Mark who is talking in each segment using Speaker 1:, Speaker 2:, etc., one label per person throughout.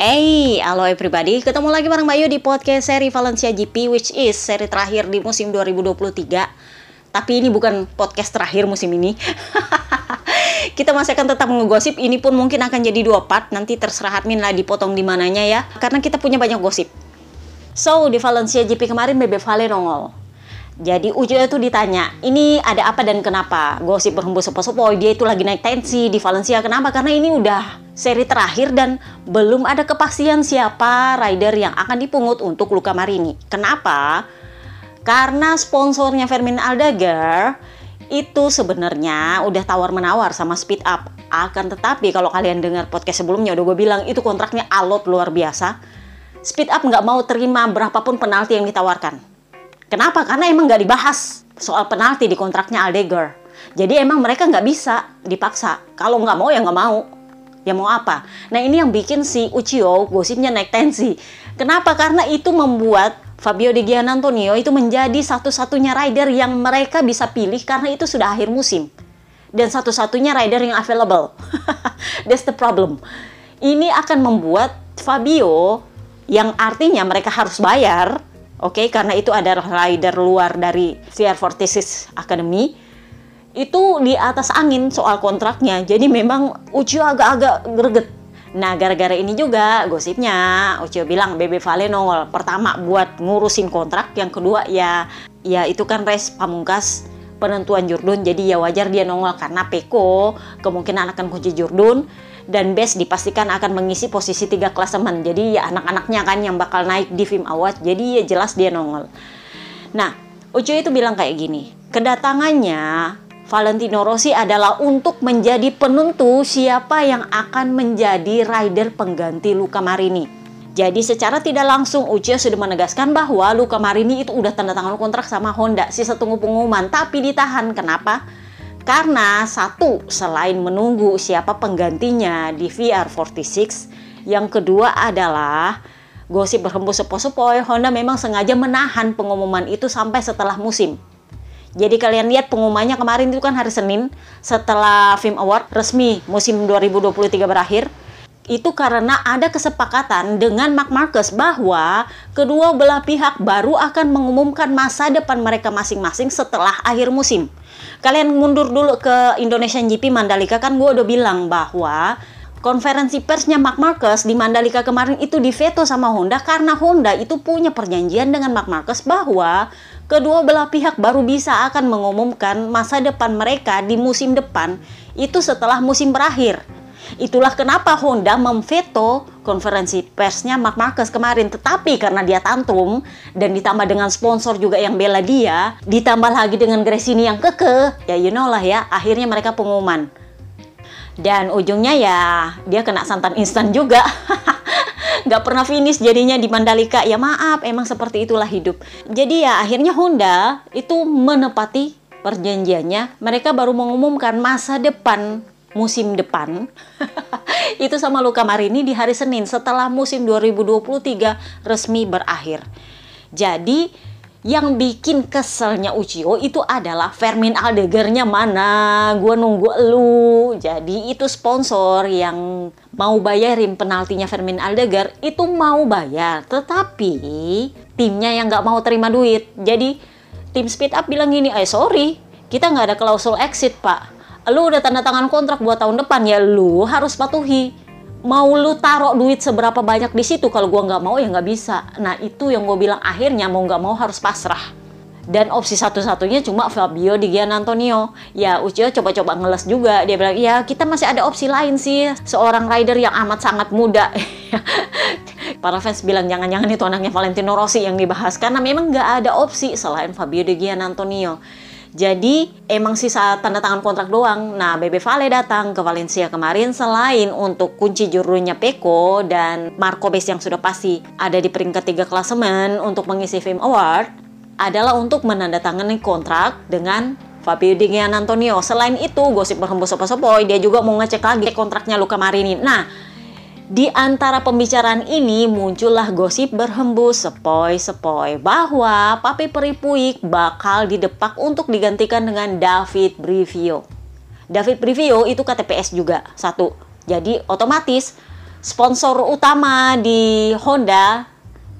Speaker 1: Hey, halo everybody, ketemu lagi bareng Bayu di podcast seri Valencia GP which is seri terakhir di musim 2023 Tapi ini bukan podcast terakhir musim ini. Kita masih akan tetap ngegosip, ini pun mungkin akan jadi dua part. Nanti terserah admin lah dipotong di mananya ya. Karena kita punya banyak gosip. So, di Valencia GP kemarin Bebe Vale nongol. Jadi Ujo itu ditanya, ini ada apa dan kenapa? Gosip berhembus sepo-sepo, dia itu lagi naik tensi di Valencia. Kenapa? Karena ini udah seri terakhir dan belum ada kepastian siapa rider yang akan dipungut untuk Luka Marini. Kenapa? Karena sponsornya Fermin Aldagar itu sebenarnya udah tawar-menawar sama Speed Up. Akan tetapi kalau kalian dengar podcast sebelumnya udah gue bilang itu kontraknya alot luar biasa. Speed Up nggak mau terima berapapun penalti yang ditawarkan Kenapa? Karena emang nggak dibahas soal penalti di kontraknya Aldegar. Jadi emang mereka nggak bisa dipaksa. Kalau nggak mau ya nggak mau. Ya mau apa? Nah ini yang bikin si Uchiho gosipnya naik tensi. Kenapa? Karena itu membuat Fabio Di Gianantonio itu menjadi satu-satunya rider yang mereka bisa pilih karena itu sudah akhir musim. Dan satu-satunya rider yang available. That's the problem. Ini akan membuat Fabio yang artinya mereka harus bayar Oke, okay? karena itu ada rider luar dari VR46 Academy. Itu di atas angin soal kontraknya. Jadi memang Ucio agak-agak greget. Nah, gara-gara ini juga gosipnya Ucio bilang BB Vale nongol. Pertama buat ngurusin kontrak, yang kedua ya ya itu kan race pamungkas penentuan Jurdun. Jadi ya wajar dia nongol karena Peko kemungkinan akan kunci Jurdun dan Best dipastikan akan mengisi posisi tiga klasemen. Jadi ya anak-anaknya kan yang bakal naik di Film Awards. Jadi ya jelas dia nongol. Nah, Ucu itu bilang kayak gini, kedatangannya Valentino Rossi adalah untuk menjadi penentu siapa yang akan menjadi rider pengganti Luca Marini. Jadi secara tidak langsung Uchiha sudah menegaskan bahwa Luca Marini itu udah tanda tangan kontrak sama Honda. Sisa tunggu pengumuman, tapi ditahan. Kenapa? Karena satu, selain menunggu siapa penggantinya di VR46, yang kedua adalah gosip berhembus sepoi-sepoi, Honda memang sengaja menahan pengumuman itu sampai setelah musim. Jadi kalian lihat pengumumannya kemarin itu kan hari Senin setelah Film Award resmi musim 2023 berakhir. Itu karena ada kesepakatan dengan Mark Marcus bahwa kedua belah pihak baru akan mengumumkan masa depan mereka masing-masing setelah akhir musim. Kalian mundur dulu ke Indonesian GP Mandalika. Kan gue udah bilang bahwa konferensi persnya Mark Marcus di Mandalika kemarin itu diveto sama Honda karena Honda itu punya perjanjian dengan Mark Marcus bahwa kedua belah pihak baru bisa akan mengumumkan masa depan mereka di musim depan itu setelah musim berakhir. Itulah kenapa Honda memveto konferensi persnya Mark Marcus kemarin. Tetapi karena dia tantrum dan ditambah dengan sponsor juga yang bela dia, ditambah lagi dengan Gresini yang keke, ya you know lah ya, akhirnya mereka pengumuman. Dan ujungnya ya dia kena santan instan juga. Gak pernah finish jadinya di Mandalika. Ya maaf, emang seperti itulah hidup. Jadi ya akhirnya Honda itu menepati perjanjiannya. Mereka baru mengumumkan masa depan musim depan itu sama Luka Marini di hari Senin setelah musim 2023 resmi berakhir. Jadi yang bikin keselnya Uchiho itu adalah Fermin Aldegarnya mana? Gue nunggu lu. Jadi itu sponsor yang mau bayarin penaltinya Fermin Aldegar itu mau bayar. Tetapi timnya yang nggak mau terima duit. Jadi tim speed up bilang gini eh sorry kita nggak ada klausul exit pak. Lu udah tanda tangan kontrak buat tahun depan ya lu harus patuhi mau lu taruh duit seberapa banyak di situ kalau gua nggak mau ya nggak bisa. Nah itu yang gue bilang akhirnya mau nggak mau harus pasrah. Dan opsi satu-satunya cuma Fabio di Gian Antonio. Ya Ucio coba-coba ngeles juga. Dia bilang ya kita masih ada opsi lain sih. Seorang rider yang amat sangat muda. Para fans bilang jangan-jangan itu anaknya Valentino Rossi yang dibahas. Karena memang nggak ada opsi selain Fabio di Gian Antonio jadi emang sisa tanda tangan kontrak doang. Nah, Bebe Vale datang ke Valencia kemarin selain untuk kunci jurunya Peko dan Marco Bes yang sudah pasti ada di peringkat tiga klasemen untuk mengisi Fame Award adalah untuk menandatangani kontrak dengan Fabio Di Antonio. Selain itu, gosip berhembus sepoi-sepoi, dia juga mau ngecek lagi kontraknya Luca Marini. Nah, di antara pembicaraan ini muncullah gosip berhembus sepoi-sepoi bahwa Papi Peripuik bakal didepak untuk digantikan dengan David Brivio. David Brivio itu KTPS juga, satu. Jadi otomatis sponsor utama di Honda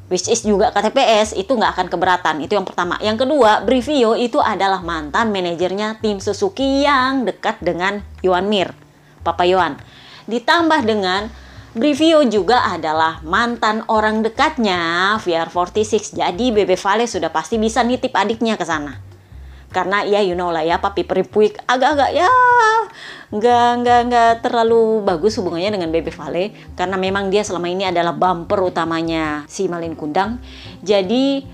Speaker 1: which is juga KTPS itu nggak akan keberatan itu yang pertama yang kedua Brivio itu adalah mantan manajernya tim Suzuki yang dekat dengan Yuan Mir Papa Yuan ditambah dengan Brivio juga adalah mantan orang dekatnya VR46 jadi Bebe Vale sudah pasti bisa nitip adiknya ke sana. Karena ya you know lah ya papi peripuik agak-agak ya nggak nggak nggak terlalu bagus hubungannya dengan Bebe Vale. Karena memang dia selama ini adalah bumper utamanya si Malin Kundang. Jadi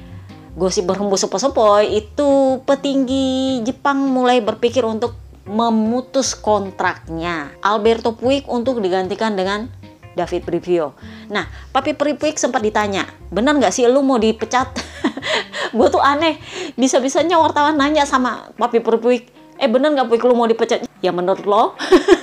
Speaker 1: gosip berhembus sepoi-sepoi itu petinggi Jepang mulai berpikir untuk memutus kontraknya. Alberto Puig untuk digantikan dengan David Brivio. Nah, Papi Peripuik sempat ditanya, benar nggak sih lu mau dipecat? gue tuh aneh, bisa-bisanya wartawan nanya sama Papi Peripuik, eh bener nggak Puik lu mau dipecat? Ya menurut lo?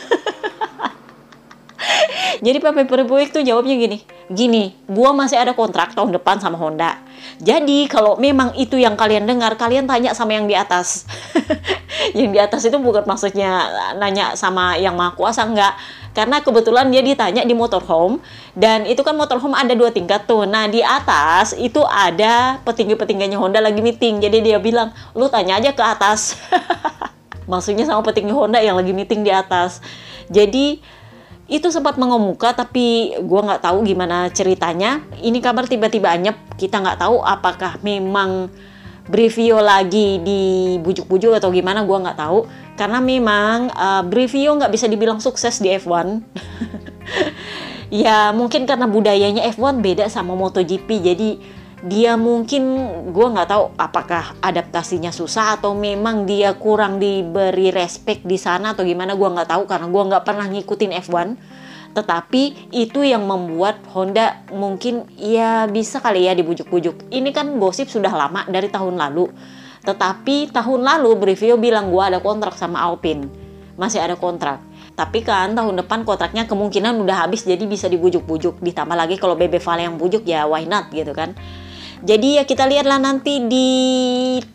Speaker 1: Jadi Papi Peripuik tuh jawabnya gini, gini, gue masih ada kontrak tahun depan sama Honda. Jadi kalau memang itu yang kalian dengar, kalian tanya sama yang di atas. yang di atas itu bukan maksudnya nanya sama yang maha kuasa, enggak. Karena kebetulan dia ditanya di motorhome dan itu kan motorhome ada dua tingkat tuh. Nah di atas itu ada petinggi-petingginya Honda lagi meeting. Jadi dia bilang lu tanya aja ke atas. Maksudnya sama petinggi Honda yang lagi meeting di atas. Jadi itu sempat mengemuka tapi gue nggak tahu gimana ceritanya. Ini kabar tiba-tiba anyep kita nggak tahu apakah memang Brivio lagi dibujuk-bujuk atau gimana gue nggak tahu. Karena memang uh, Brivio nggak bisa dibilang sukses di F1 ya mungkin karena budayanya F1 beda sama MotoGP jadi dia mungkin gue nggak tahu apakah adaptasinya susah atau memang dia kurang diberi respect di sana atau gimana gue nggak tahu karena gue nggak pernah ngikutin F1 tetapi itu yang membuat Honda mungkin ya bisa kali ya dibujuk-bujuk ini kan gosip sudah lama dari tahun lalu tetapi tahun lalu Brivio bilang gue ada kontrak sama Alpine. Masih ada kontrak. Tapi kan tahun depan kontraknya kemungkinan udah habis jadi bisa dibujuk-bujuk. Ditambah lagi kalau Bebe Vale yang bujuk ya why not gitu kan. Jadi ya kita lihatlah nanti di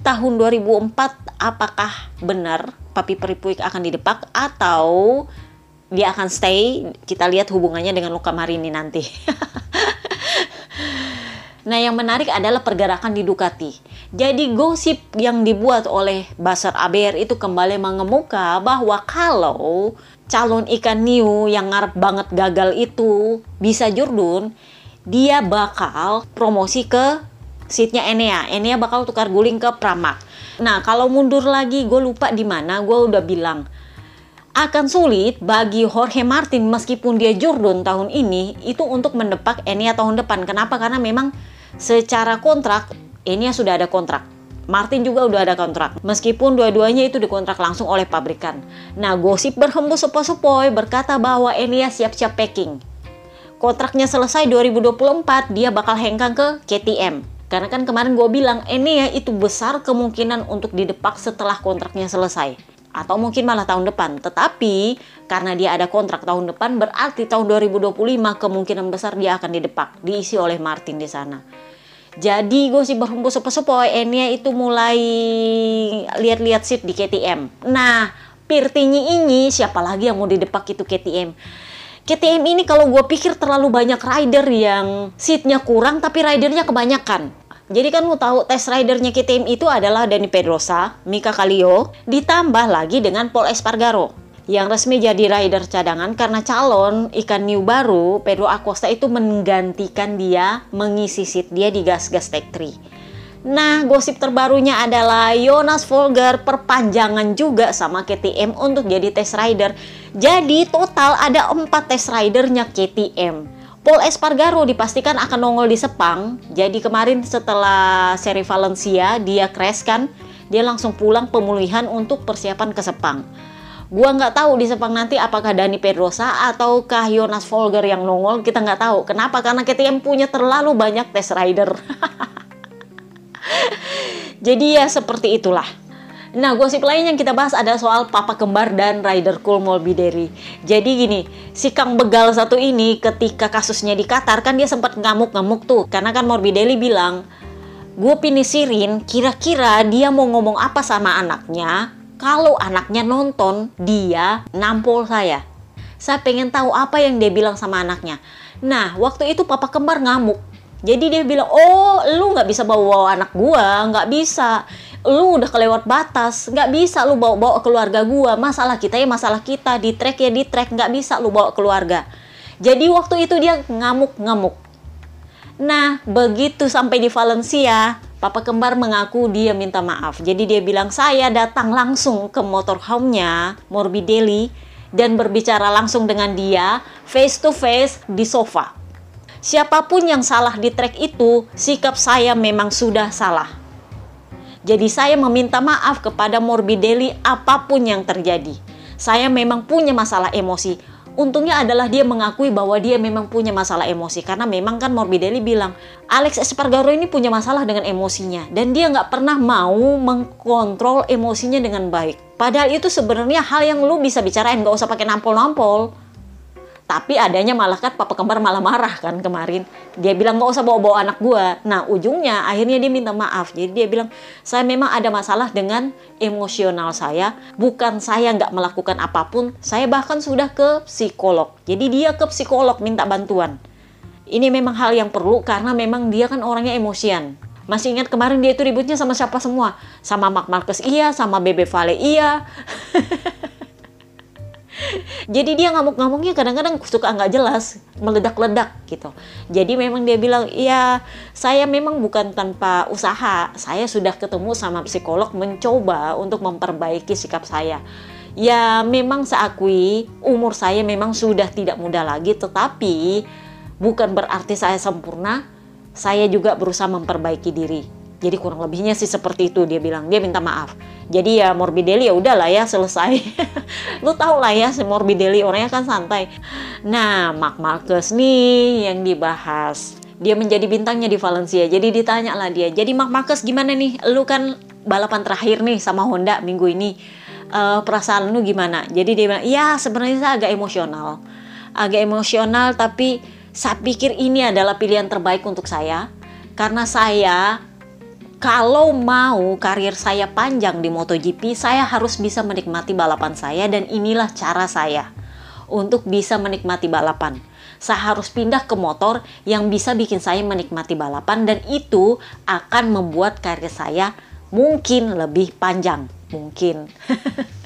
Speaker 1: tahun 2004 apakah benar Papi Peripuik akan didepak atau dia akan stay. Kita lihat hubungannya dengan Luka Marini nanti. Nah, yang menarik adalah pergerakan di Ducati. Jadi gosip yang dibuat oleh Basar ABR itu kembali mengemuka bahwa kalau calon ikan new yang ngarep banget gagal itu bisa jurdun, dia bakal promosi ke seatnya Enea. Enea bakal tukar guling ke Pramac. Nah, kalau mundur lagi, gue lupa di mana, gue udah bilang akan sulit bagi Jorge Martin meskipun dia jurdun tahun ini itu untuk mendepak Enea tahun depan. Kenapa? Karena memang secara kontrak ya sudah ada kontrak. Martin juga udah ada kontrak. Meskipun dua-duanya itu dikontrak langsung oleh pabrikan. Nah, gosip berhembus sepoi-sepoi berkata bahwa Enia siap-siap packing. Kontraknya selesai 2024, dia bakal hengkang ke KTM. Karena kan kemarin gue bilang, Enia itu besar kemungkinan untuk didepak setelah kontraknya selesai. Atau mungkin malah tahun depan. Tetapi, karena dia ada kontrak tahun depan, berarti tahun 2025 kemungkinan besar dia akan didepak. Diisi oleh Martin di sana. Jadi gue sih berhembus sepoi Enya itu mulai lihat-lihat seat di KTM. Nah, Pirtinyi ini siapa lagi yang mau didepak itu KTM? KTM ini kalau gue pikir terlalu banyak rider yang seatnya kurang tapi ridernya kebanyakan. Jadi kan lo tahu tes ridernya KTM itu adalah Dani Pedrosa, Mika Kallio, ditambah lagi dengan Paul Espargaro yang resmi jadi rider cadangan karena calon ikan new baru Pedro Acosta itu menggantikan dia mengisi seat dia di gas-gas Tech 3. Nah, gosip terbarunya adalah Jonas Volger perpanjangan juga sama KTM untuk jadi test rider. Jadi total ada 4 test ridernya KTM. Paul Espargaro dipastikan akan nongol di Sepang. Jadi kemarin setelah seri Valencia dia crash kan, dia langsung pulang pemulihan untuk persiapan ke Sepang. Gua nggak tahu di Sepang nanti apakah Dani Pedrosa ataukah Jonas Volger yang nongol, kita nggak tahu. Kenapa? Karena KTM punya terlalu banyak test rider. Jadi ya seperti itulah. Nah, gosip lain yang kita bahas ada soal papa kembar dan rider cool Molbideri. Jadi gini, si Kang Begal satu ini ketika kasusnya di Qatar kan dia sempat ngamuk-ngamuk tuh. Karena kan Morbidelli bilang, gue pinisirin kira-kira dia mau ngomong apa sama anaknya kalau anaknya nonton dia nampol saya Saya pengen tahu apa yang dia bilang sama anaknya. Nah, waktu itu papa kembar ngamuk. Jadi dia bilang, oh lu nggak bisa bawa-bawa anak gua, nggak bisa. Lu udah kelewat batas, nggak bisa lu bawa-bawa keluarga gua. Masalah kita ya masalah kita, di track ya di track, nggak bisa lu bawa keluarga. Jadi waktu itu dia ngamuk-ngamuk. Nah, begitu sampai di Valencia, Papa kembar mengaku dia minta maaf. Jadi dia bilang, saya datang langsung ke motorhome-nya, Morbidelli, dan berbicara langsung dengan dia, face to face di sofa. Siapa pun yang salah di track itu, sikap saya memang sudah salah. Jadi saya meminta maaf kepada Morbidelli apa pun yang terjadi. Saya memang punya masalah emosi, untungnya adalah dia mengakui bahwa dia memang punya masalah emosi karena memang kan Morbidelli bilang Alex Espargaro ini punya masalah dengan emosinya dan dia nggak pernah mau mengkontrol emosinya dengan baik. Padahal itu sebenarnya hal yang lu bisa bicarain nggak usah pakai nampol-nampol. Tapi adanya malah kan papa kembar malah marah kan kemarin. Dia bilang nggak usah bawa-bawa anak gua. Nah ujungnya akhirnya dia minta maaf. Jadi dia bilang saya memang ada masalah dengan emosional saya. Bukan saya nggak melakukan apa pun. Saya bahkan sudah ke psikolog. Jadi dia ke psikolog minta bantuan. Ini memang hal yang perlu karena memang dia kan orangnya emosian. Masih ingat kemarin dia itu ributnya sama siapa semua? Sama Mark Marcus iya, sama Bebe Vale iya. Jadi dia ngamuk-ngamuknya kadang-kadang suka nggak jelas, meledak-ledak gitu. Jadi memang dia bilang, iya saya memang bukan tanpa usaha, saya sudah ketemu sama psikolog mencoba untuk memperbaiki sikap saya. Ya memang saya akui umur saya memang sudah tidak muda lagi, tetapi bukan berarti saya sempurna, saya juga berusaha memperbaiki diri jadi kurang lebihnya sih seperti itu dia bilang. Dia minta maaf. Jadi ya Morbidelli ya udahlah ya selesai. Lu tau lah ya si Morbidelli orangnya kan santai. Nah, Mark Marcus nih yang dibahas. Dia menjadi bintangnya di Valencia. Jadi ditanya lah dia. Jadi Mark Marcus gimana nih? Lu kan balapan terakhir nih sama Honda minggu ini. Uh, perasaan lu gimana? Jadi dia bilang, ya sebenarnya saya agak emosional. Agak emosional tapi saya pikir ini adalah pilihan terbaik untuk saya. Karena saya kalau mau karir saya panjang di MotoGP, saya harus bisa menikmati balapan saya dan inilah cara saya untuk bisa menikmati balapan. Saya harus pindah ke motor yang bisa bikin saya menikmati balapan dan itu akan membuat karir saya mungkin lebih panjang, mungkin.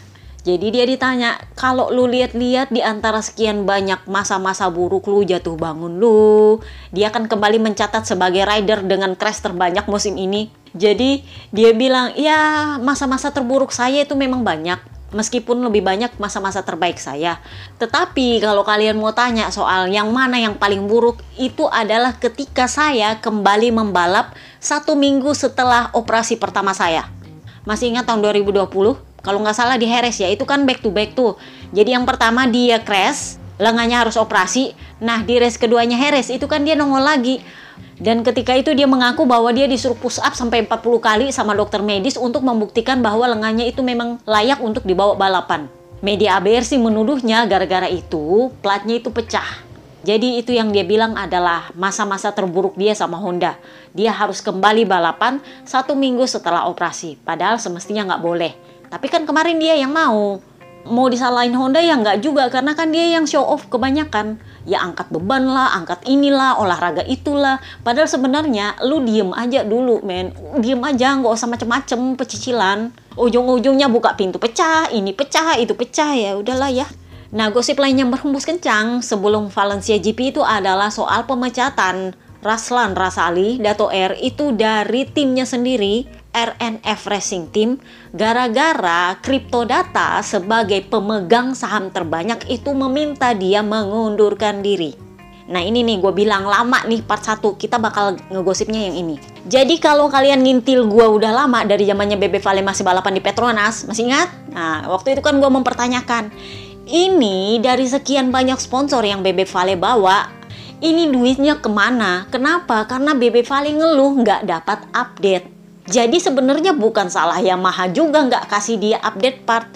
Speaker 1: Jadi dia ditanya, kalau lu lihat-lihat di antara sekian banyak masa-masa buruk lu jatuh bangun lu, dia akan kembali mencatat sebagai rider dengan crash terbanyak musim ini. Jadi dia bilang, ya masa-masa terburuk saya itu memang banyak, meskipun lebih banyak masa-masa terbaik saya. Tetapi kalau kalian mau tanya soal yang mana yang paling buruk, itu adalah ketika saya kembali membalap satu minggu setelah operasi pertama saya. Masih ingat tahun 2020? Kalau nggak salah di Heres ya itu kan back to back tuh jadi yang pertama dia crash lengannya harus operasi nah di race keduanya Heres itu kan dia nongol lagi dan ketika itu dia mengaku bahwa dia disuruh push up sampai 40 kali sama dokter medis untuk membuktikan bahwa lengannya itu memang layak untuk dibawa balapan. Media ABR sih menuduhnya gara-gara itu platnya itu pecah. Jadi itu yang dia bilang adalah masa-masa terburuk dia sama Honda. Dia harus kembali balapan satu minggu setelah operasi. Padahal semestinya nggak boleh. Tapi kan kemarin dia yang mau. Mau disalahin Honda ya nggak juga karena kan dia yang show off kebanyakan. Ya angkat beban lah, angkat inilah, olahraga itulah. Padahal sebenarnya lu diem aja dulu men. Diem aja nggak usah macem-macem pecicilan. Ujung-ujungnya buka pintu pecah, ini pecah, itu pecah ya udahlah ya. Nah, gosip lain yang berhembus kencang sebelum Valencia GP itu adalah soal pemecatan Raslan Rasali, Dato R itu dari timnya sendiri RNF Racing Team gara-gara Data sebagai pemegang saham terbanyak itu meminta dia mengundurkan diri. Nah ini nih gue bilang lama nih part 1 kita bakal ngegosipnya yang ini. Jadi kalau kalian ngintil gue udah lama dari zamannya Bebe Vale masih balapan di Petronas, masih ingat? Nah waktu itu kan gue mempertanyakan, ini dari sekian banyak sponsor yang Bebe Vale bawa, ini duitnya ke mana? Kenapa? Karena Bebe Vale ngeluh nggak dapat update. Jadi sebenarnya bukan salah Yamaha juga nggak kasih dia update part.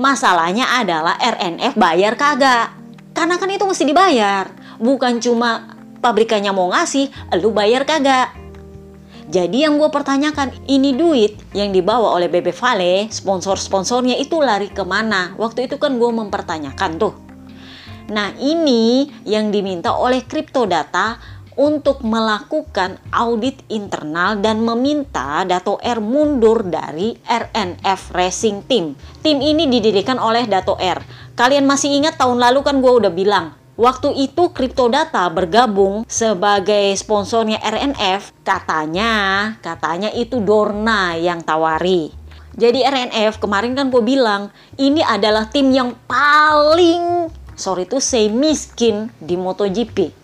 Speaker 1: Masalahnya adalah RNF bayar kagak. Karena kan itu mesti dibayar. Bukan cuma pabrikannya mau ngasih, lu bayar kagak. Jadi yang gue pertanyakan, ini duit yang dibawa oleh BB Vale, sponsor-sponsornya itu lari ke mana? Waktu itu kan gue mempertanyakan tuh. Nah, ini yang diminta oleh Cryptodata untuk melakukan audit internal dan meminta Dato R mundur dari RNF Racing Team. Tim ini didirikan oleh Dato R. Kalian masih ingat tahun lalu kan gue udah bilang, Waktu itu Cryptodata bergabung sebagai sponsornya RNF, katanya, katanya itu Dorna yang tawari. Jadi RNF kemarin kan gue bilang, ini adalah tim yang paling, sorry itu say miskin di MotoGP.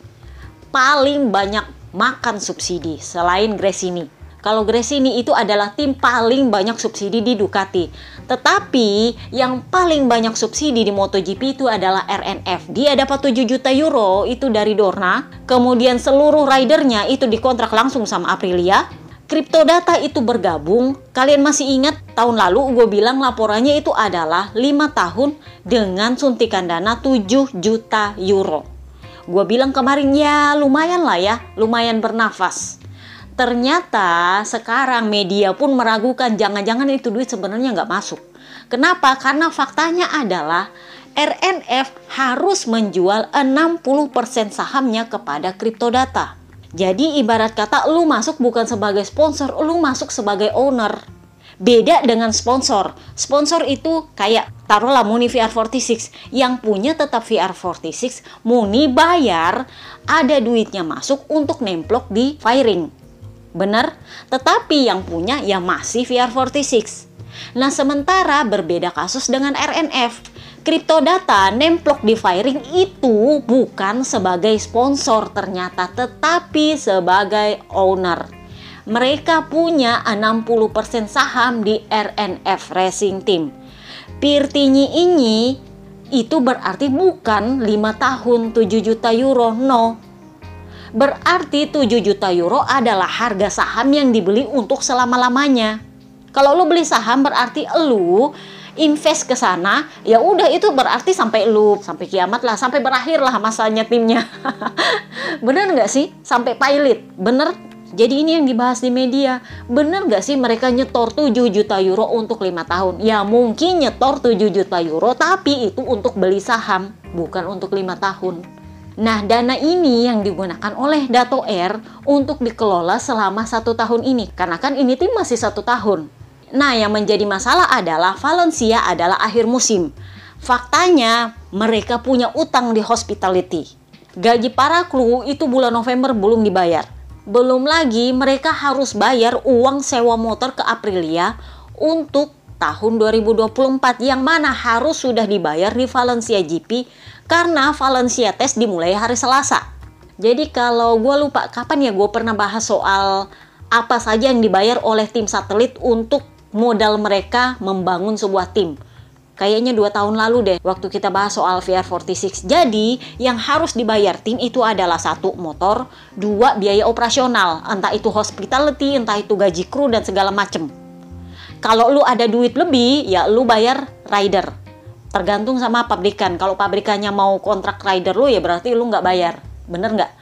Speaker 1: Paling banyak makan subsidi selain Gresini. Kalau Gresini itu adalah tim paling banyak subsidi di Ducati. Tetapi yang paling banyak subsidi di MotoGP itu adalah RNF. Dia dapat 7 juta euro itu dari Dorna. Kemudian seluruh ridernya itu dikontrak langsung sama Aprilia. Cryptodata itu bergabung. Kalian masih ingat tahun lalu gue bilang laporannya itu adalah 5 tahun dengan suntikan dana 7 juta euro. Gue bilang kemarin ya lumayan lah ya, lumayan bernafas. Ternyata sekarang media pun meragukan jangan-jangan itu duit sebenarnya nggak masuk. Kenapa? Karena faktanya adalah RNF harus menjual 60% sahamnya kepada Cryptodata. Jadi ibarat kata lu masuk bukan sebagai sponsor, lu masuk sebagai owner. Beda dengan sponsor. Sponsor itu kayak taruhlah Muni VR46 yang punya tetap VR46, Muni bayar, ada duitnya masuk untuk nemplok di firing Benar? Tetapi yang punya ya masih VR46. Nah, sementara berbeda kasus dengan RNF. Cryptodata nemplok di firing itu bukan sebagai sponsor ternyata, tetapi sebagai owner. Mereka punya 60% saham di RNF Racing Team. Pirtinyi ini itu berarti bukan 5 tahun 7 juta euro, no, Berarti 7 juta euro adalah harga saham yang dibeli untuk selama-lamanya. Kalau lu beli saham berarti lu invest ke sana, ya udah itu berarti sampai lu sampai kiamat lah, sampai berakhir lah masanya timnya. Bener nggak sih? Sampai pilot, bener? Jadi ini yang dibahas di media. Bener nggak sih mereka nyetor 7 juta euro untuk lima tahun? Ya mungkin nyetor 7 juta euro, tapi itu untuk beli saham, bukan untuk lima tahun. Nah, dana ini yang digunakan oleh Dato Air untuk dikelola selama satu tahun ini, karena kan ini tim masih satu tahun. Nah, yang menjadi masalah adalah Valencia adalah akhir musim. Faktanya, mereka punya utang di hospitality. Gaji para kru itu bulan November belum dibayar. Belum lagi mereka harus bayar uang sewa motor ke Aprilia untuk tahun 2024 yang mana harus sudah dibayar di Valencia GP karena Valencia Test dimulai hari Selasa. Jadi kalau gue lupa kapan ya gue pernah bahas soal apa saja yang dibayar oleh tim satelit untuk modal mereka membangun sebuah tim. Kayaknya dua tahun lalu deh waktu kita bahas soal VR46. Jadi yang harus dibayar tim itu adalah satu motor, dua biaya operasional, entah itu hospitality, entah itu gaji kru dan segala macem. Kalau lu ada duit lebih, ya lu bayar rider. Tergantung sama pabrikan. Kalau pabrikannya mau kontrak rider lu, ya berarti lu nggak bayar. Bener nggak?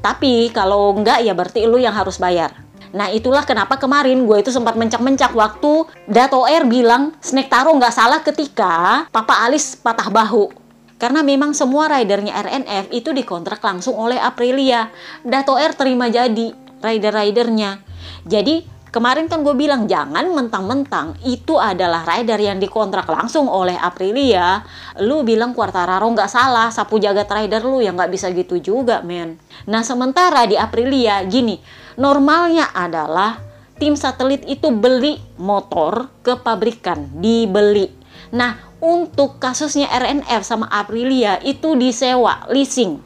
Speaker 1: Tapi kalau nggak, ya berarti lu yang harus bayar. Nah itulah kenapa kemarin gue itu sempat mencak-mencak waktu Dato Air bilang Snake Taro nggak salah ketika Papa Alis patah bahu. Karena memang semua ridernya RNF itu dikontrak langsung oleh Aprilia. Dato Air terima jadi rider-ridernya. Jadi Kemarin kan gue bilang jangan mentang-mentang itu adalah rider yang dikontrak langsung oleh Aprilia. Lu bilang Quartararo nggak salah, sapu jagat rider lu yang nggak bisa gitu juga men. Nah sementara di Aprilia gini, normalnya adalah tim satelit itu beli motor ke pabrikan, dibeli. Nah untuk kasusnya RNF sama Aprilia itu disewa, leasing.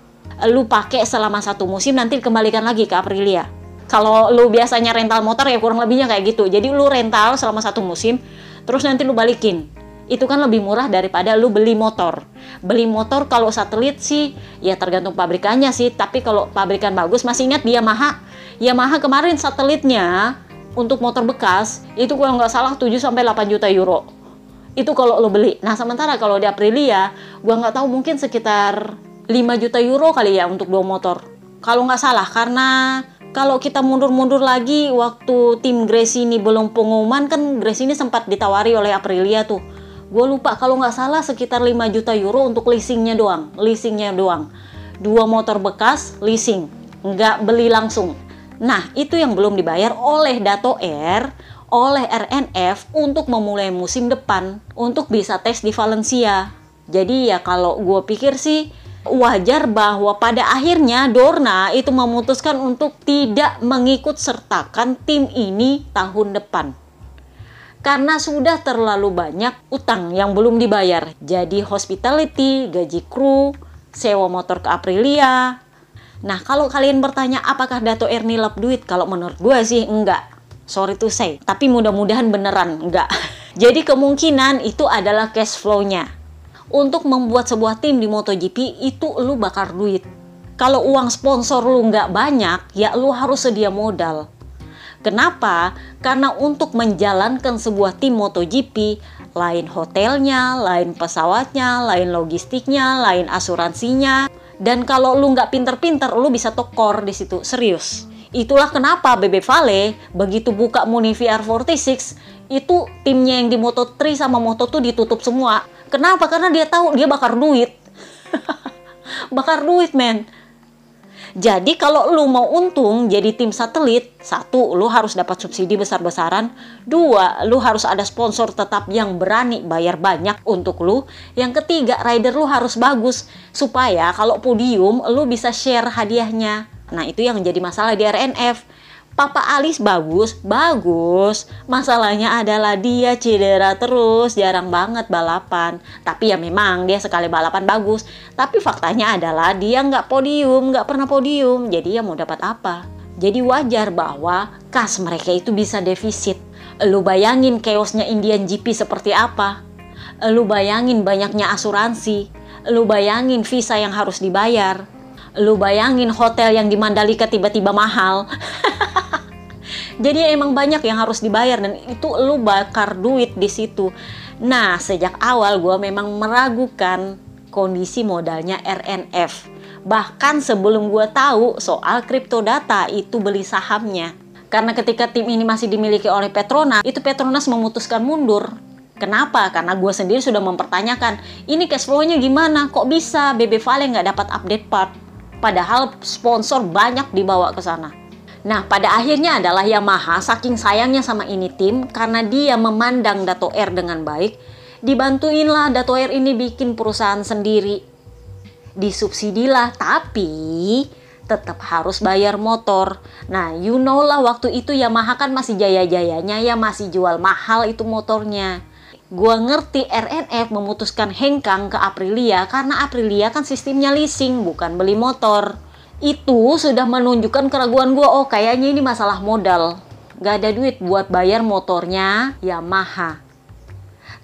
Speaker 1: Lu pakai selama satu musim nanti kembalikan lagi ke Aprilia kalau lu biasanya rental motor ya kurang lebihnya kayak gitu jadi lu rental selama satu musim terus nanti lu balikin itu kan lebih murah daripada lu beli motor. Beli motor kalau satelit sih ya tergantung pabrikannya sih. Tapi kalau pabrikan bagus masih ingat dia Yamaha? Yamaha kemarin satelitnya untuk motor bekas itu kalau nggak salah 7 sampai 8 juta euro. Itu kalau lo beli. Nah sementara kalau di Aprilia gua nggak tahu mungkin sekitar 5 juta euro kali ya untuk dua motor. Kalau nggak salah karena kalau kita mundur-mundur lagi waktu tim Grace ini belum pengumuman kan Grace ini sempat ditawari oleh Aprilia tuh gue lupa kalau nggak salah sekitar 5 juta euro untuk leasingnya doang leasingnya doang. Dua motor bekas leasing nggak beli langsung. Nah itu yang belum dibayar oleh Dato Air oleh RNF untuk memulai musim depan untuk bisa tes di Valencia. Jadi ya kalau gue pikir sih wajar bahwa pada akhirnya Dorna itu memutuskan untuk tidak mengikut sertakan tim ini tahun depan karena sudah terlalu banyak utang yang belum dibayar. Jadi hospitality, gaji kru, sewa motor ke Aprilia. Nah, kalau kalian bertanya apakah Dato Erni lap duit? Kalau menurut gue sih enggak. Sorry to say, tapi mudah-mudahan beneran enggak. Jadi kemungkinan itu adalah cash flow-nya. Untuk membuat sebuah tim di MotoGP itu lu bakar duit. Kalau uang sponsor lu nggak banyak, ya lu harus sedia modal. Kenapa? Karena untuk menjalankan sebuah tim MotoGP, lain hotelnya, lain pesawatnya, lain logistiknya, lain asuransinya. Dan kalau lu nggak pinter-pinter, lu bisa tokor di situ, serius. Itulah kenapa Bebe Vale begitu buka Muni VR46 itu timnya yang di Moto3 sama Moto2 ditutup semua. Kenapa? Karena dia tahu dia bakar duit. bakar duit, men. Jadi kalau lu mau untung jadi tim satelit, satu, lu harus dapat subsidi besar-besaran. Dua, lu harus ada sponsor tetap yang berani bayar banyak untuk lu. Yang ketiga, rider lu harus bagus. Supaya kalau podium, lu bisa share hadiahnya. Nah itu yang jadi masalah di RNF Papa Alis bagus, bagus. Masalahnya adalah dia cedera terus, jarang banget balapan. Tapi ya memang dia sekali balapan bagus. Tapi faktanya adalah dia nggak podium, nggak pernah podium. Jadi ya mau dapat apa? Jadi wajar bahwa kas mereka itu bisa defisit. Lu bayangin chaosnya Indian GP seperti apa? Lu bayangin banyaknya asuransi. Lu bayangin visa yang harus dibayar. Lu bayangin hotel yang di Mandalika tiba-tiba mahal. Jadi emang banyak yang harus dibayar dan itu lu bakar duit di situ. Nah, sejak awal gue memang meragukan kondisi modalnya RNF. Bahkan sebelum gue tahu soal kripto data itu beli sahamnya. Karena ketika tim ini masih dimiliki oleh Petronas, itu Petronas memutuskan mundur. Kenapa? Karena gue sendiri sudah mempertanyakan, ini cash flow-nya gimana? Kok bisa BB Vale nggak dapat update part? Padahal sponsor banyak dibawa ke sana. Nah, pada akhirnya adalah Yamaha saking sayangnya sama ini tim karena dia memandang Dato Air dengan baik, dibantuinlah Dato Air ini bikin perusahaan sendiri. Disubsidilah, tapi tetap harus bayar motor. Nah, you know lah waktu itu Yamaha kan masih jaya-jayanya ya masih jual mahal itu motornya. Gua ngerti RNF memutuskan hengkang ke Aprilia karena Aprilia kan sistemnya leasing bukan beli motor itu sudah menunjukkan keraguan gue oh kayaknya ini masalah modal gak ada duit buat bayar motornya Yamaha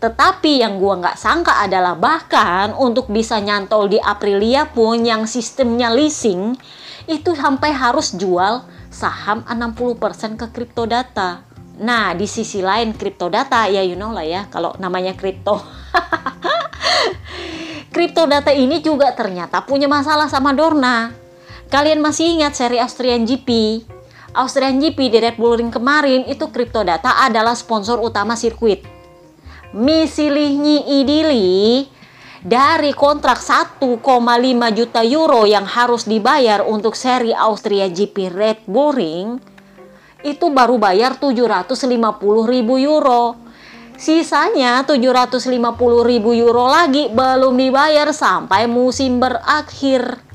Speaker 1: tetapi yang gue nggak sangka adalah bahkan untuk bisa nyantol di Aprilia pun yang sistemnya leasing itu sampai harus jual saham 60% ke kripto data. Nah, di sisi lain kripto data ya you know lah ya kalau namanya kripto. data ini juga ternyata punya masalah sama Dorna. Kalian masih ingat seri Austrian GP? Austrian GP di Red Bull Ring kemarin itu Data adalah sponsor utama sirkuit. Misilihnya idili dari kontrak 1,5 juta euro yang harus dibayar untuk seri Austria GP Red Bull Ring itu baru bayar 750 ribu euro. Sisanya 750 ribu euro lagi belum dibayar sampai musim berakhir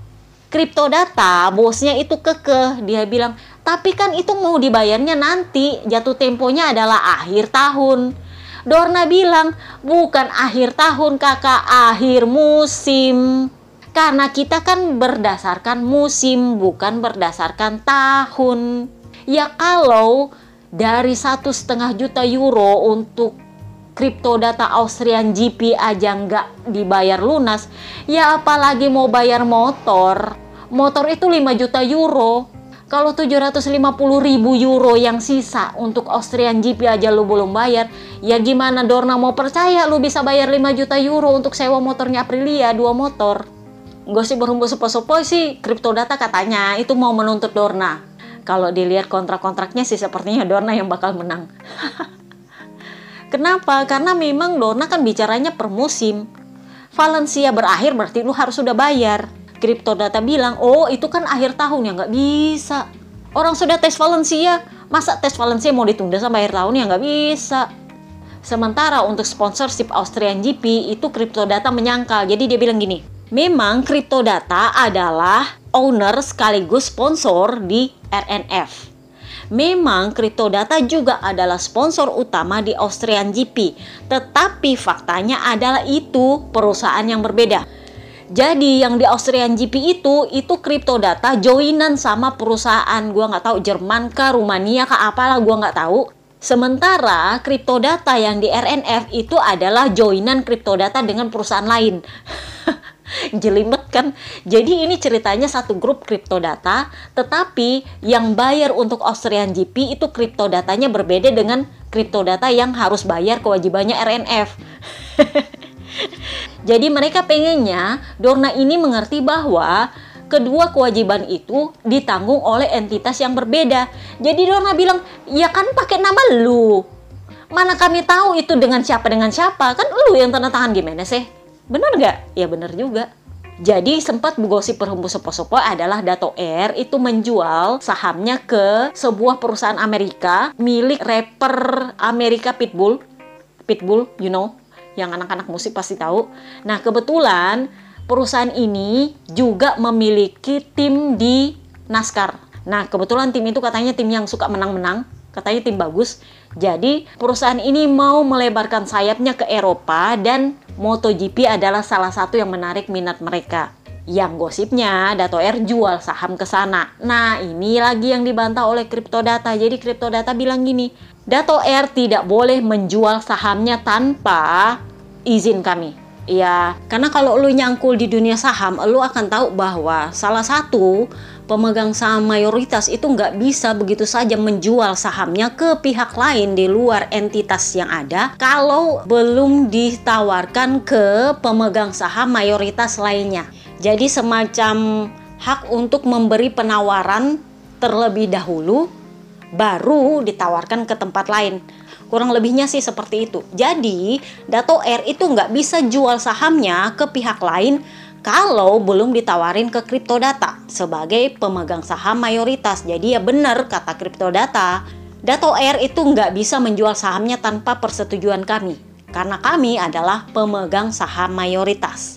Speaker 1: kripto data bosnya itu kekeh. Dia bilang tapi kan itu mau dibayarnya nanti jatuh temponya adalah akhir tahun. Dorna bilang bukan akhir tahun kakak akhir musim. Karena kita kan berdasarkan musim bukan berdasarkan tahun. Ya kalau dari satu setengah juta euro untuk kripto data Austrian GP aja nggak dibayar lunas, ya apalagi mau bayar motor. Motor itu 5 juta euro. Kalau 750 ribu euro yang sisa untuk Austrian GP aja lu belum bayar, ya gimana Dorna mau percaya lu bisa bayar 5 juta euro untuk sewa motornya Aprilia, dua motor. Gosip berhembus sepo-sepo sih, data katanya itu mau menuntut Dorna. Kalau dilihat kontrak-kontraknya sih sepertinya Dorna yang bakal menang. Kenapa? Karena memang Dorna kan bicaranya per musim. Valencia berakhir berarti lu harus sudah bayar. Crypto Data bilang, oh itu kan akhir tahun ya nggak bisa. Orang sudah tes Valencia, masa tes Valencia mau ditunda sampai akhir tahun ya nggak bisa. Sementara untuk sponsorship Austrian GP itu Crypto Data menyangkal. Jadi dia bilang gini, memang Crypto Data adalah owner sekaligus sponsor di RNF. Memang Data juga adalah sponsor utama di Austrian GP, tetapi faktanya adalah itu perusahaan yang berbeda. Jadi yang di Austrian GP itu itu Data joinan sama perusahaan gua nggak tahu Jerman kah Rumania kah apalah gua nggak tahu. Sementara Data yang di RNF itu adalah joinan Data dengan perusahaan lain. jelimet kan. Jadi ini ceritanya satu grup kripto data, tetapi yang bayar untuk Austrian GP itu kripto datanya berbeda dengan kripto data yang harus bayar kewajibannya RNF. Jadi mereka pengennya Dorna ini mengerti bahwa kedua kewajiban itu ditanggung oleh entitas yang berbeda. Jadi Dorna bilang, ya kan pakai nama lu. Mana kami tahu itu dengan siapa dengan siapa? Kan lu yang tanda tangan gimana sih? Bener nggak? Ya bener juga. Jadi sempat gosip perhembus sepo-sepo adalah Dato Air itu menjual sahamnya ke sebuah perusahaan Amerika milik rapper Amerika Pitbull. Pitbull, you know, yang anak-anak musik pasti tahu. Nah, kebetulan perusahaan ini juga memiliki tim di NASCAR. Nah, kebetulan tim itu katanya tim yang suka menang-menang katanya tim bagus. Jadi perusahaan ini mau melebarkan sayapnya ke Eropa dan MotoGP adalah salah satu yang menarik minat mereka. Yang gosipnya Dato Air jual saham ke sana. Nah, ini lagi yang dibantah oleh Data. Jadi Data bilang gini, Dato Air tidak boleh menjual sahamnya tanpa izin kami. Ya, karena kalau lu nyangkul di dunia saham, lu akan tahu bahwa salah satu pemegang saham mayoritas itu nggak bisa begitu saja menjual sahamnya ke pihak lain di luar entitas yang ada kalau belum ditawarkan ke pemegang saham mayoritas lainnya. Jadi semacam hak untuk memberi penawaran terlebih dahulu baru ditawarkan ke tempat lain. Kurang lebihnya sih seperti itu. Jadi, Dato R itu nggak bisa jual sahamnya ke pihak lain kalau belum ditawarin ke Data sebagai pemegang saham mayoritas. Jadi ya benar kata Data, Dato Air itu nggak bisa menjual sahamnya tanpa persetujuan kami. Karena kami adalah pemegang saham mayoritas.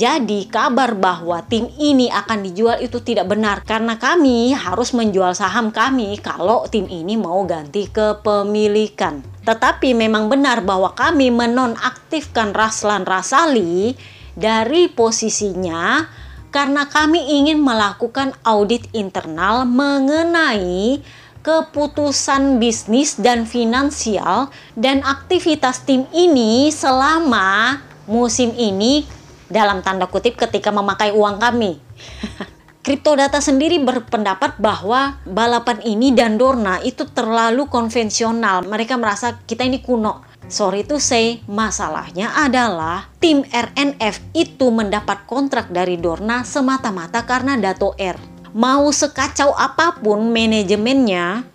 Speaker 1: Jadi kabar bahwa tim ini akan dijual itu tidak benar karena kami harus menjual saham kami kalau tim ini mau ganti kepemilikan. Tetapi memang benar bahwa kami menonaktifkan Raslan Rasali dari posisinya karena kami ingin melakukan audit internal mengenai keputusan bisnis dan finansial dan aktivitas tim ini selama musim ini dalam tanda kutip ketika memakai uang kami. Data sendiri berpendapat bahwa balapan ini dan Dorna itu terlalu konvensional. Mereka merasa kita ini kuno Sorry to say, masalahnya adalah tim RNF itu mendapat kontrak dari Dorna semata-mata karena Dato R. Mau sekacau apa pun manajemennya,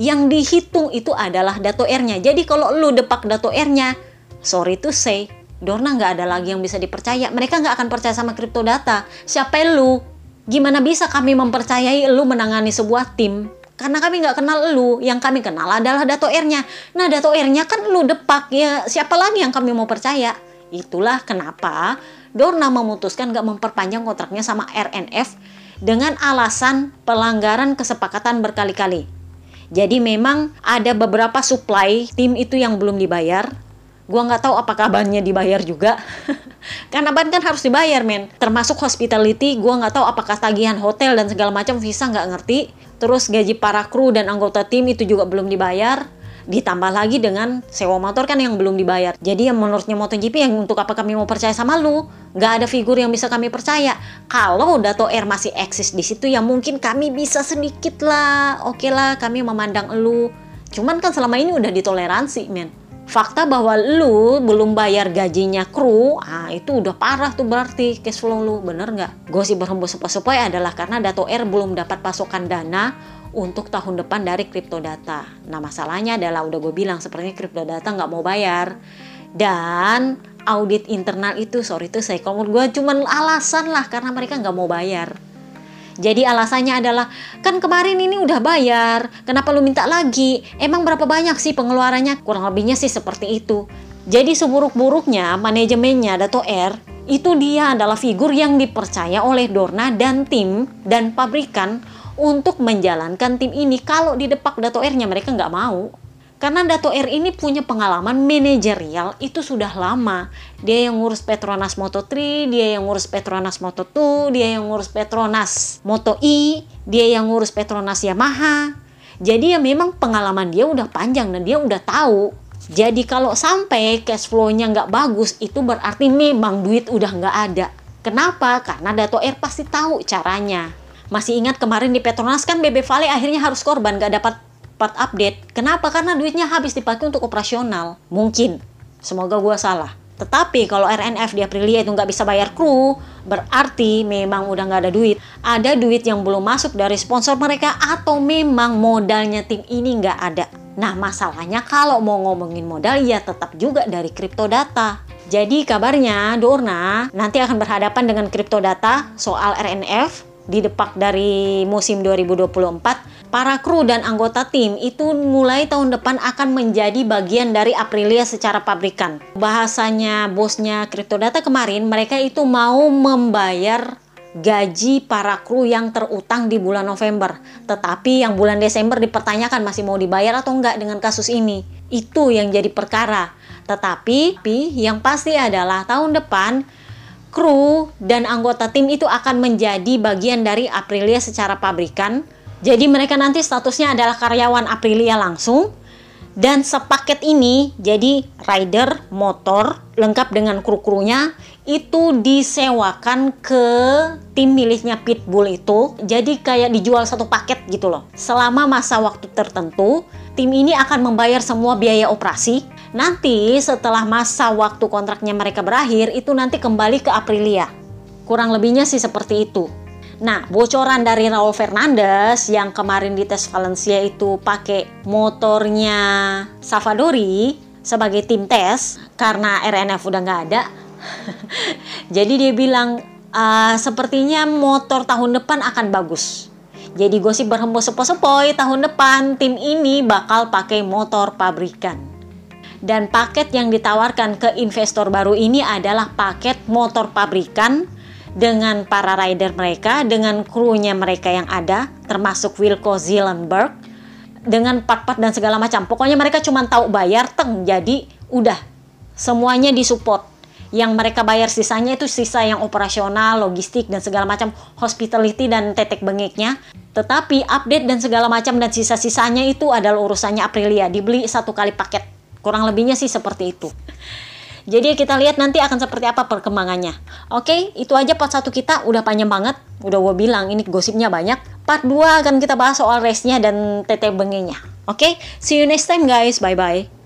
Speaker 1: yang dihitung itu adalah Dato R-nya. Jadi kalau lu depak Dato R-nya, sorry to say, Dorna nggak ada lagi yang bisa dipercaya. Mereka nggak akan percaya sama kripto data. Siapa lu? Gimana bisa kami mempercayai lu menangani sebuah tim karena kami nggak kenal lu, yang kami kenal adalah Dato R-nya. Nah, Dato R-nya kan lu depak, ya siapa lagi yang kami mau percaya? Itulah kenapa Dorna memutuskan nggak memperpanjang kontraknya sama RNF dengan alasan pelanggaran kesepakatan berkali-kali. Jadi memang ada beberapa supply tim itu yang belum dibayar. Gua nggak tahu apakah bannya dibayar juga. Karena ban kan harus dibayar, men. Termasuk hospitality, gua nggak tahu apakah tagihan hotel dan segala macam visa nggak ngerti. Terus gaji para kru dan anggota tim itu juga belum dibayar. Ditambah lagi dengan sewa motor kan yang belum dibayar. Jadi yang menurutnya MotoGP yang untuk apa kami mau percaya sama lu? Nggak ada figur yang bisa kami percaya. Kalau Dato Air masih eksis di situ ya mungkin kami bisa sedikit lah. Oke lah kami memandang lu. Cuman kan selama ini udah ditoleransi men fakta bahwa lu belum bayar gajinya kru, ah itu udah parah tuh berarti cash flow lu, bener nggak? Gosip berhembus sepoi-sepoi adalah karena Dato R belum dapat pasokan dana untuk tahun depan dari data. Nah masalahnya adalah udah gue bilang sepertinya data nggak mau bayar dan audit internal itu sorry itu saya kalau gue cuman alasan lah karena mereka nggak mau bayar. Jadi alasannya adalah kan kemarin ini udah bayar, kenapa lu minta lagi? Emang berapa banyak sih pengeluarannya? Kurang lebihnya sih seperti itu. Jadi seburuk-buruknya manajemennya Dato R itu dia adalah figur yang dipercaya oleh Dorna dan tim dan pabrikan untuk menjalankan tim ini. Kalau di depak Dato R-nya mereka nggak mau. Karena Dato R ini punya pengalaman manajerial itu sudah lama. Dia yang ngurus Petronas Moto3, dia yang ngurus Petronas Moto2, dia yang ngurus Petronas Moto E, dia yang ngurus Petronas Yamaha. Jadi ya memang pengalaman dia udah panjang dan dia udah tahu. Jadi kalau sampai cash flow-nya nggak bagus, itu berarti memang duit udah nggak ada. Kenapa? Karena Dato R pasti tahu caranya. Masih ingat kemarin di Petronas kan BB Vale akhirnya harus korban gak dapat part update. Kenapa? Karena duitnya habis dipakai untuk operasional. Mungkin. Semoga gue salah. Tetapi kalau RNF di Aprilia itu nggak bisa bayar kru, berarti memang udah nggak ada duit. Ada duit yang belum masuk dari sponsor mereka atau memang modalnya tim ini nggak ada. Nah masalahnya kalau mau ngomongin modal ya tetap juga dari kripto data. Jadi kabarnya Dorna nanti akan berhadapan dengan kripto data soal RNF di depak dari musim 2024, para kru dan anggota tim itu mulai tahun depan akan menjadi bagian dari Aprilia secara pabrikan. Bahasanya bosnya Cryptodata kemarin, mereka itu mau membayar gaji para kru yang terutang di bulan November. Tetapi yang bulan Desember dipertanyakan masih mau dibayar atau enggak dengan kasus ini. Itu yang jadi perkara. Tetapi yang pasti adalah tahun depan kru dan anggota tim itu akan menjadi bagian dari Aprilia secara pabrikan. Jadi mereka nanti statusnya adalah karyawan Aprilia langsung dan sepaket ini jadi rider, motor lengkap dengan kru-krunya itu disewakan ke tim miliknya Pitbull itu. Jadi kayak dijual satu paket gitu loh. Selama masa waktu tertentu, tim ini akan membayar semua biaya operasi Nanti setelah masa waktu kontraknya mereka berakhir itu nanti kembali ke Aprilia. Kurang lebihnya sih seperti itu. Nah, bocoran dari Raul Fernandez yang kemarin di tes Valencia itu pakai motornya Savadori sebagai tim tes karena RNF udah nggak ada. Jadi dia bilang uh, sepertinya motor tahun depan akan bagus. Jadi gosip berhembus sepoi-sepoi tahun depan tim ini bakal pakai motor pabrikan dan paket yang ditawarkan ke investor baru ini adalah paket motor pabrikan dengan para rider mereka, dengan krunya mereka yang ada, termasuk Wilco Zielenberg, dengan part-part dan segala macam. Pokoknya mereka cuma tahu bayar, teng, jadi udah semuanya disupport. Yang mereka bayar sisanya itu sisa yang operasional, logistik, dan segala macam, hospitality dan tetek bengeknya. Tetapi update dan segala macam dan sisa-sisanya itu adalah urusannya Aprilia. Dibeli satu kali paket Kurang lebihnya sih seperti itu. Jadi kita lihat nanti akan seperti apa perkembangannya. Oke, itu aja part 1 kita udah panjang banget. Udah gue bilang ini gosipnya banyak. Part 2 akan kita bahas soal race-nya dan TT bengenya. Oke, see you next time guys. Bye-bye.